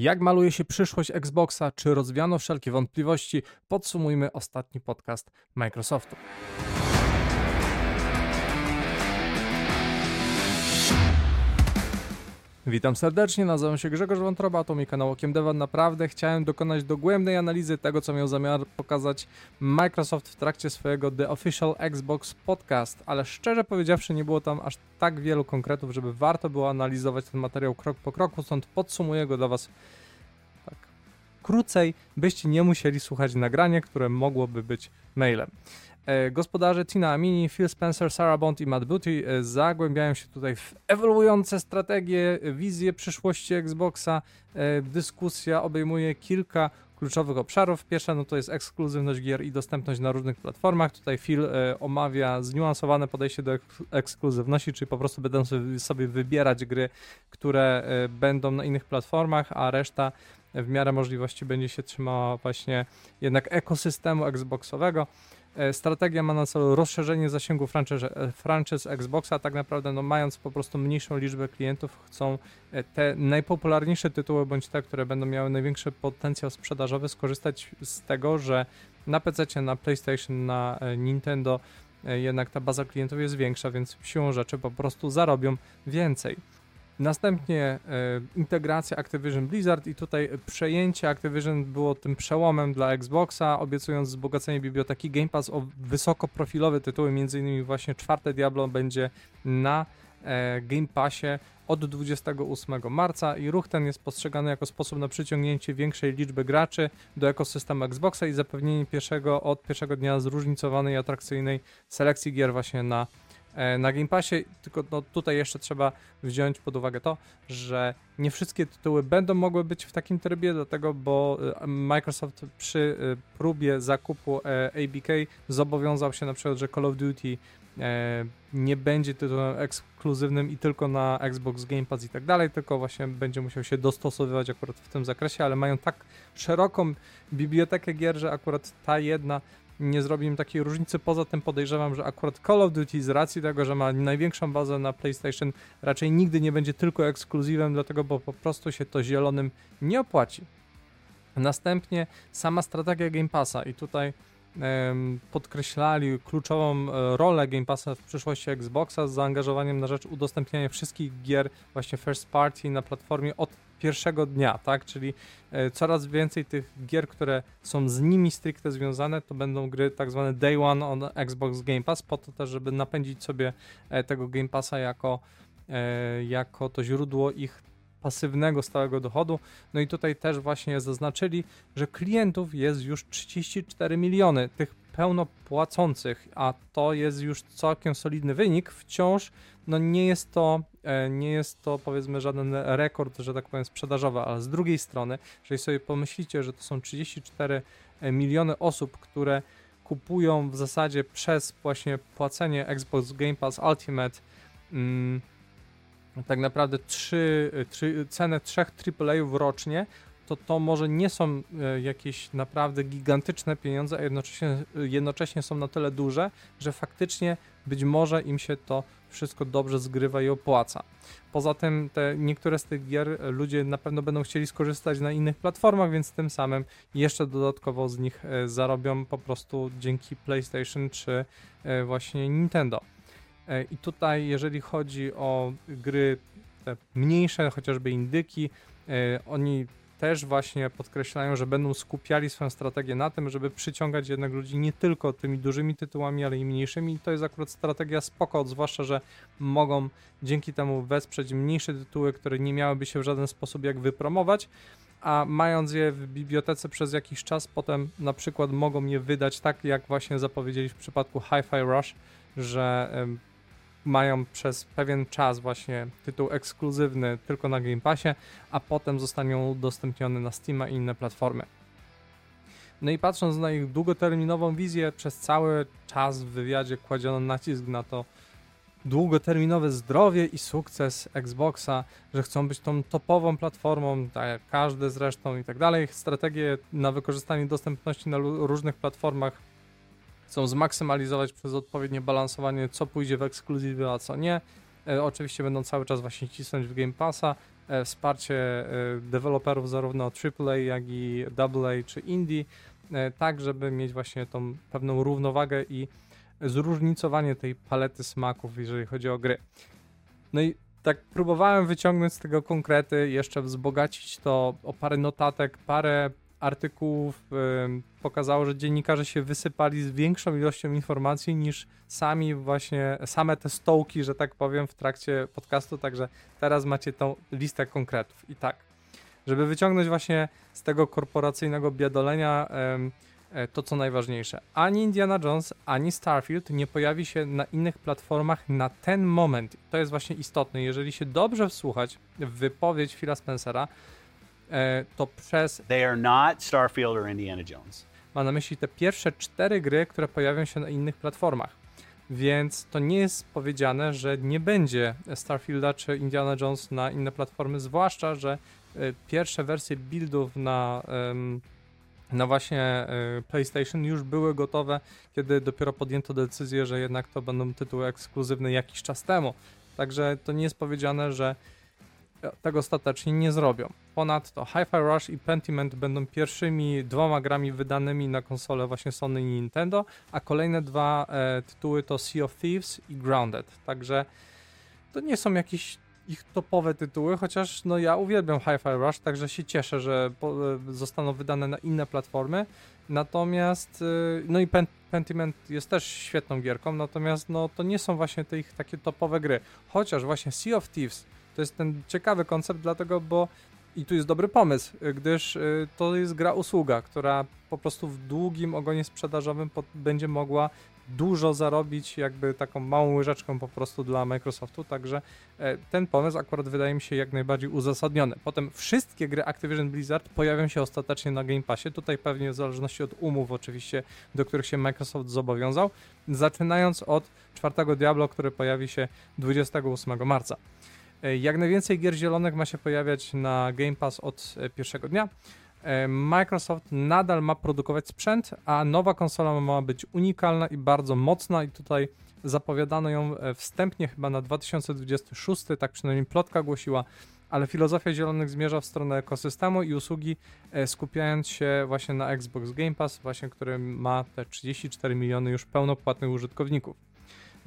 Jak maluje się przyszłość Xboxa? Czy rozwiano wszelkie wątpliwości? Podsumujmy ostatni podcast Microsoftu. Witam serdecznie, nazywam się Grzegorz Wątroba, to mój kanał Okiem Deva. Naprawdę chciałem dokonać dogłębnej analizy tego, co miał zamiar pokazać Microsoft w trakcie swojego The Official Xbox Podcast, ale szczerze powiedziawszy nie było tam aż tak wielu konkretów, żeby warto było analizować ten materiał krok po kroku, stąd podsumuję go dla Was tak krócej, byście nie musieli słuchać nagrania, które mogłoby być mailem. E, gospodarze Tina Amini, Phil Spencer, Sarah Bond i Matt Booty e, zagłębiają się tutaj w ewoluujące strategie, wizje przyszłości Xboxa. E, dyskusja obejmuje kilka kluczowych obszarów. Pierwsza no to jest ekskluzywność gier i dostępność na różnych platformach. Tutaj Phil omawia zniuansowane podejście do ek ekskluzywności, czyli po prostu będą sobie wybierać gry, które będą na innych platformach, a reszta w miarę możliwości będzie się trzymała właśnie jednak ekosystemu Xboxowego. E, strategia ma na celu rozszerzenie zasięgu e, franczyz Xboxa, tak naprawdę no, mając po prostu mniejszą liczbę klientów, chcą e, te najpopularniejsze tytuły, bądź te, które będą miały największy potencjał sprzedażowy, skorzystać z tego, że na PC, na PlayStation, na Nintendo jednak ta baza klientów jest większa, więc siłą rzeczy po prostu zarobią więcej. Następnie e, integracja Activision Blizzard i tutaj przejęcie Activision było tym przełomem dla Xboxa, obiecując wzbogacenie biblioteki Game Pass o wysokoprofilowe tytuły, m.in. właśnie czwarte Diablo będzie na e, Game Passie od 28 marca i ruch ten jest postrzegany jako sposób na przyciągnięcie większej liczby graczy do ekosystemu Xboxa i zapewnienie pierwszego od pierwszego dnia zróżnicowanej, atrakcyjnej selekcji gier właśnie na na Game Passie, tylko no, tutaj jeszcze trzeba wziąć pod uwagę to, że nie wszystkie tytuły będą mogły być w takim trybie, dlatego, bo e, Microsoft przy e, próbie zakupu ABK zobowiązał się na przykład, że Call of Duty nie będzie tytułem ekskluzywnym i tylko na Xbox Game Pass i tak dalej, tylko właśnie będzie musiał się dostosowywać akurat w tym zakresie, ale mają tak szeroką bibliotekę gier, że akurat ta jedna nie zrobi im takiej różnicy. Poza tym podejrzewam, że akurat Call of Duty z racji tego, że ma największą bazę na PlayStation, raczej nigdy nie będzie tylko ekskluzywem, dlatego bo po prostu się to zielonym nie opłaci. Następnie sama strategia Game Passa i tutaj podkreślali kluczową e, rolę Game Passa w przyszłości Xboxa z zaangażowaniem na rzecz udostępniania wszystkich gier właśnie first party na platformie od pierwszego dnia, tak? Czyli e, coraz więcej tych gier, które są z nimi stricte związane, to będą gry tak zwane day one on Xbox Game Pass, po to też, żeby napędzić sobie e, tego Game Passa jako, jako to źródło ich pasywnego stałego dochodu. No i tutaj też właśnie zaznaczyli, że klientów jest już 34 miliony, tych pełnopłacących, a to jest już całkiem solidny wynik. Wciąż no nie jest to, e, nie jest to powiedzmy żaden rekord, że tak powiem, sprzedażowy, ale z drugiej strony, jeżeli sobie pomyślicie, że to są 34 e, miliony osób, które kupują w zasadzie przez właśnie płacenie Xbox Game Pass Ultimate mm, tak naprawdę trzy, trzy, cenę trzech AAA-ów rocznie, to to może nie są e, jakieś naprawdę gigantyczne pieniądze, a jednocześnie, jednocześnie są na tyle duże, że faktycznie być może im się to wszystko dobrze zgrywa i opłaca. Poza tym te niektóre z tych gier ludzie na pewno będą chcieli skorzystać na innych platformach, więc tym samym jeszcze dodatkowo z nich zarobią po prostu dzięki PlayStation czy właśnie Nintendo. E, I tutaj, jeżeli chodzi o gry te mniejsze, chociażby indyki, e, oni też właśnie podkreślają, że będą skupiali swoją strategię na tym, żeby przyciągać jednak ludzi nie tylko tymi dużymi tytułami, ale i mniejszymi. I to jest akurat strategia spoko, zwłaszcza, że mogą dzięki temu wesprzeć mniejsze tytuły, które nie miałyby się w żaden sposób jak wypromować, a mając je w bibliotece przez jakiś czas, potem na przykład mogą je wydać tak, jak właśnie zapowiedzieli w przypadku Hi-Fi Rush, że mają przez pewien czas właśnie tytuł ekskluzywny tylko na Game Passie, a potem zostanie udostępniony na Steam i inne platformy. No i patrząc na ich długoterminową wizję, przez cały czas w wywiadzie kładziono nacisk na to długoterminowe zdrowie i sukces Xboxa, że chcą być tą topową platformą, tak jak każdy zresztą i tak dalej. Strategie na wykorzystanie dostępności na różnych platformach chcą zmaksymalizować przez odpowiednie balansowanie, co pójdzie w ekskluzywy, a co nie. E, oczywiście będą cały czas właśnie cisnąć w Game Passa, e, wsparcie e, deweloperów zarówno AAA, jak i AA czy Indie, tak żeby mieć właśnie tą pewną równowagę i zróżnicowanie tej palety smaków, jeżeli chodzi o gry. No i tak próbowałem wyciągnąć z tego konkrety, jeszcze wzbogacić to o parę notatek, parę artykułów pokazało, że dziennikarze się wysypali z większą ilością informacji niż sami właśnie, same te stołki, że tak powiem, w trakcie podcastu, także teraz macie tą listę konkretów. I tak, żeby wyciągnąć właśnie z tego korporacyjnego biadolenia e, to, co najważniejsze. Ani Indiana Jones, ani Starfield nie pojawi się na innych platformach na ten moment. To jest właśnie istotne. Jeżeli się dobrze wsłuchać w wypowiedź Phila Spencera, to przez. They are not Starfield or Indiana Jones. Ma na myśli te pierwsze cztery gry, które pojawią się na innych platformach. Więc to nie jest powiedziane, że nie będzie Starfielda czy Indiana Jones na inne platformy, zwłaszcza, że e, pierwsze wersje buildów na, na właśnie e, PlayStation już były gotowe, kiedy dopiero podjęto decyzję, że jednak to będą tytuły ekskluzywne jakiś czas temu. Także to nie jest powiedziane, że tego ostatecznie nie zrobią. Ponadto Hi-Fi Rush i Pentiment będą pierwszymi dwoma grami wydanymi na konsolę właśnie Sony i Nintendo, a kolejne dwa e, tytuły to Sea of Thieves i Grounded. Także to nie są jakieś ich topowe tytuły, chociaż no ja uwielbiam Hi-Fi Rush, także się cieszę, że po, e, zostaną wydane na inne platformy. Natomiast, e, no i Pen Pentiment jest też świetną gierką, natomiast no to nie są właśnie te ich takie topowe gry. Chociaż właśnie Sea of Thieves to jest ten ciekawy koncept, dlatego, bo i tu jest dobry pomysł, gdyż y, to jest gra usługa, która po prostu w długim ogonie sprzedażowym będzie mogła dużo zarobić jakby taką małą łyżeczką po prostu dla Microsoftu, także e, ten pomysł akurat wydaje mi się jak najbardziej uzasadniony. Potem wszystkie gry Activision Blizzard pojawią się ostatecznie na Game Passie, tutaj pewnie w zależności od umów oczywiście, do których się Microsoft zobowiązał, zaczynając od czwartego Diablo, który pojawi się 28 marca. E, jak najwięcej gier zielonych ma się pojawiać na Game Pass od e, pierwszego dnia. E, Microsoft nadal ma produkować sprzęt, a nowa konsola ma być unikalna i bardzo mocna i tutaj zapowiadano ją wstępnie chyba na 2026, tak przynajmniej plotka głosiła, ale filozofia zielonych zmierza w stronę ekosystemu i usługi skupiając się właśnie na Xbox Game Pass, właśnie który ma te 34 miliony już pełnopłatnych użytkowników.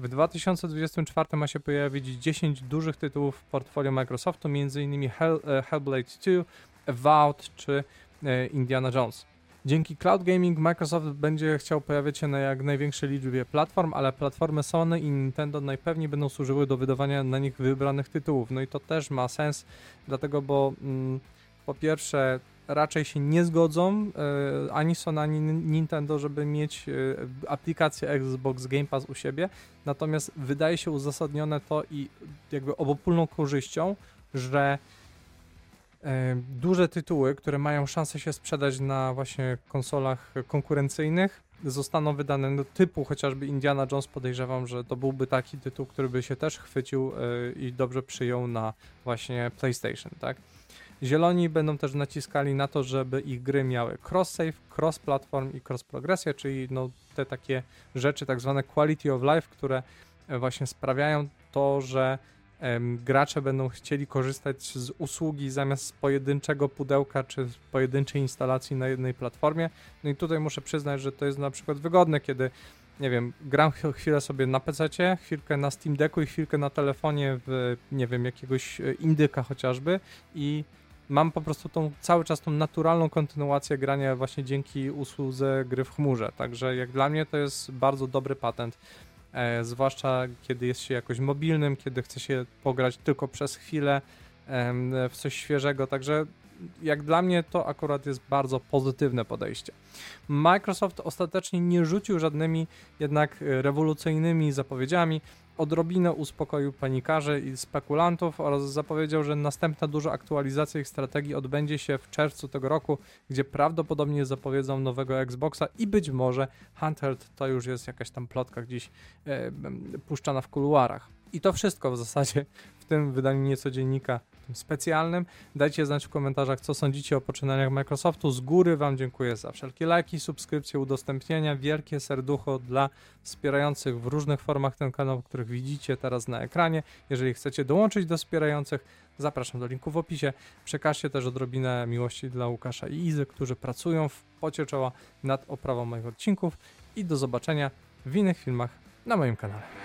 W 2024 ma się pojawić 10 dużych tytułów w portfolio Microsoftu, m.in. Hell, e, Hellblade 2, Avowed czy e, Indiana Jones. Dzięki cloud gaming Microsoft będzie chciał pojawiać się na jak największej liczbie platform, ale platformy Sony i Nintendo najpewniej będą służyły do wydawania na nich wybranych tytułów. No i to też ma sens, dlatego bo mm, po pierwsze raczej się nie zgodzą e, ani Sony, ani Nintendo, żeby mieć e, aplikację Xbox Game Pass u siebie. Natomiast wydaje się uzasadnione to i jakby obopólną korzyścią, że e, duże tytuły, które mają szansę się sprzedać na właśnie konsolach konkurencyjnych, zostaną wydane do typu chociażby Indiana Jones. Podejrzewam, że to byłby taki tytuł, który by się też chwycił i dobrze przyjął na właśnie PlayStation, tak? Zieloni będą też naciskali na to, żeby ich gry miały cross-save, cross-platform i cross-progresję, czyli no, te takie rzeczy, tak zwane quality of life, które e, właśnie sprawiają to, że gracze będą chcieli korzystać z usługi zamiast pojedynczego pudełka czy pojedynczej instalacji na jednej platformie. No i tutaj muszę przyznać, że to jest na przykład wygodne, kiedy nie wiem, gram chwilę sobie na PC, chwilkę na Steam Decku i chwilkę na telefonie w, nie wiem, jakiegoś e, indyka chociażby i mam po prostu tą cały czas tą naturalną kontynuację grania właśnie dzięki usłudze gry w chmurze. Także jak dla mnie to jest bardzo dobry patent. E, zwłaszcza kiedy jest się jakoś mobilnym, kiedy chce się pograć tylko przez chwilę e, w coś świeżego. Także jak dla mnie to akurat jest bardzo pozytywne podejście. Microsoft ostatecznie nie rzucił żadnymi jednak rewolucyjnymi zapowiedziami odrobinę uspokoił panikarzy i spekulantów oraz zapowiedział, że następna duża aktualizacja ich strategii odbędzie się w czerwcu tego roku, gdzie prawdopodobnie zapowiedzą nowego Xboxa i być może Handheld to już jest jakaś tam plotka gdzieś puszczana w kuluarach. I to wszystko w zasadzie w tym wydaniu niecodziennika specjalnym. Dajcie znać w komentarzach, co sądzicie o poczynaniach Microsoftu. Z góry Wam dziękuję za wszelkie lajki, subskrypcje, udostępnienia. Wielkie serducho dla wspierających w różnych formach ten kanał, których widzicie teraz na ekranie. Jeżeli chcecie dołączyć do wspierających, Zapraszam do linku w opisie. Przekażcie też odrobinę miłości dla Łukasza i Izy, którzy pracują w pocie czoła nad oprawą moich odcinków i do zobaczenia w innych filmach na moim kanale.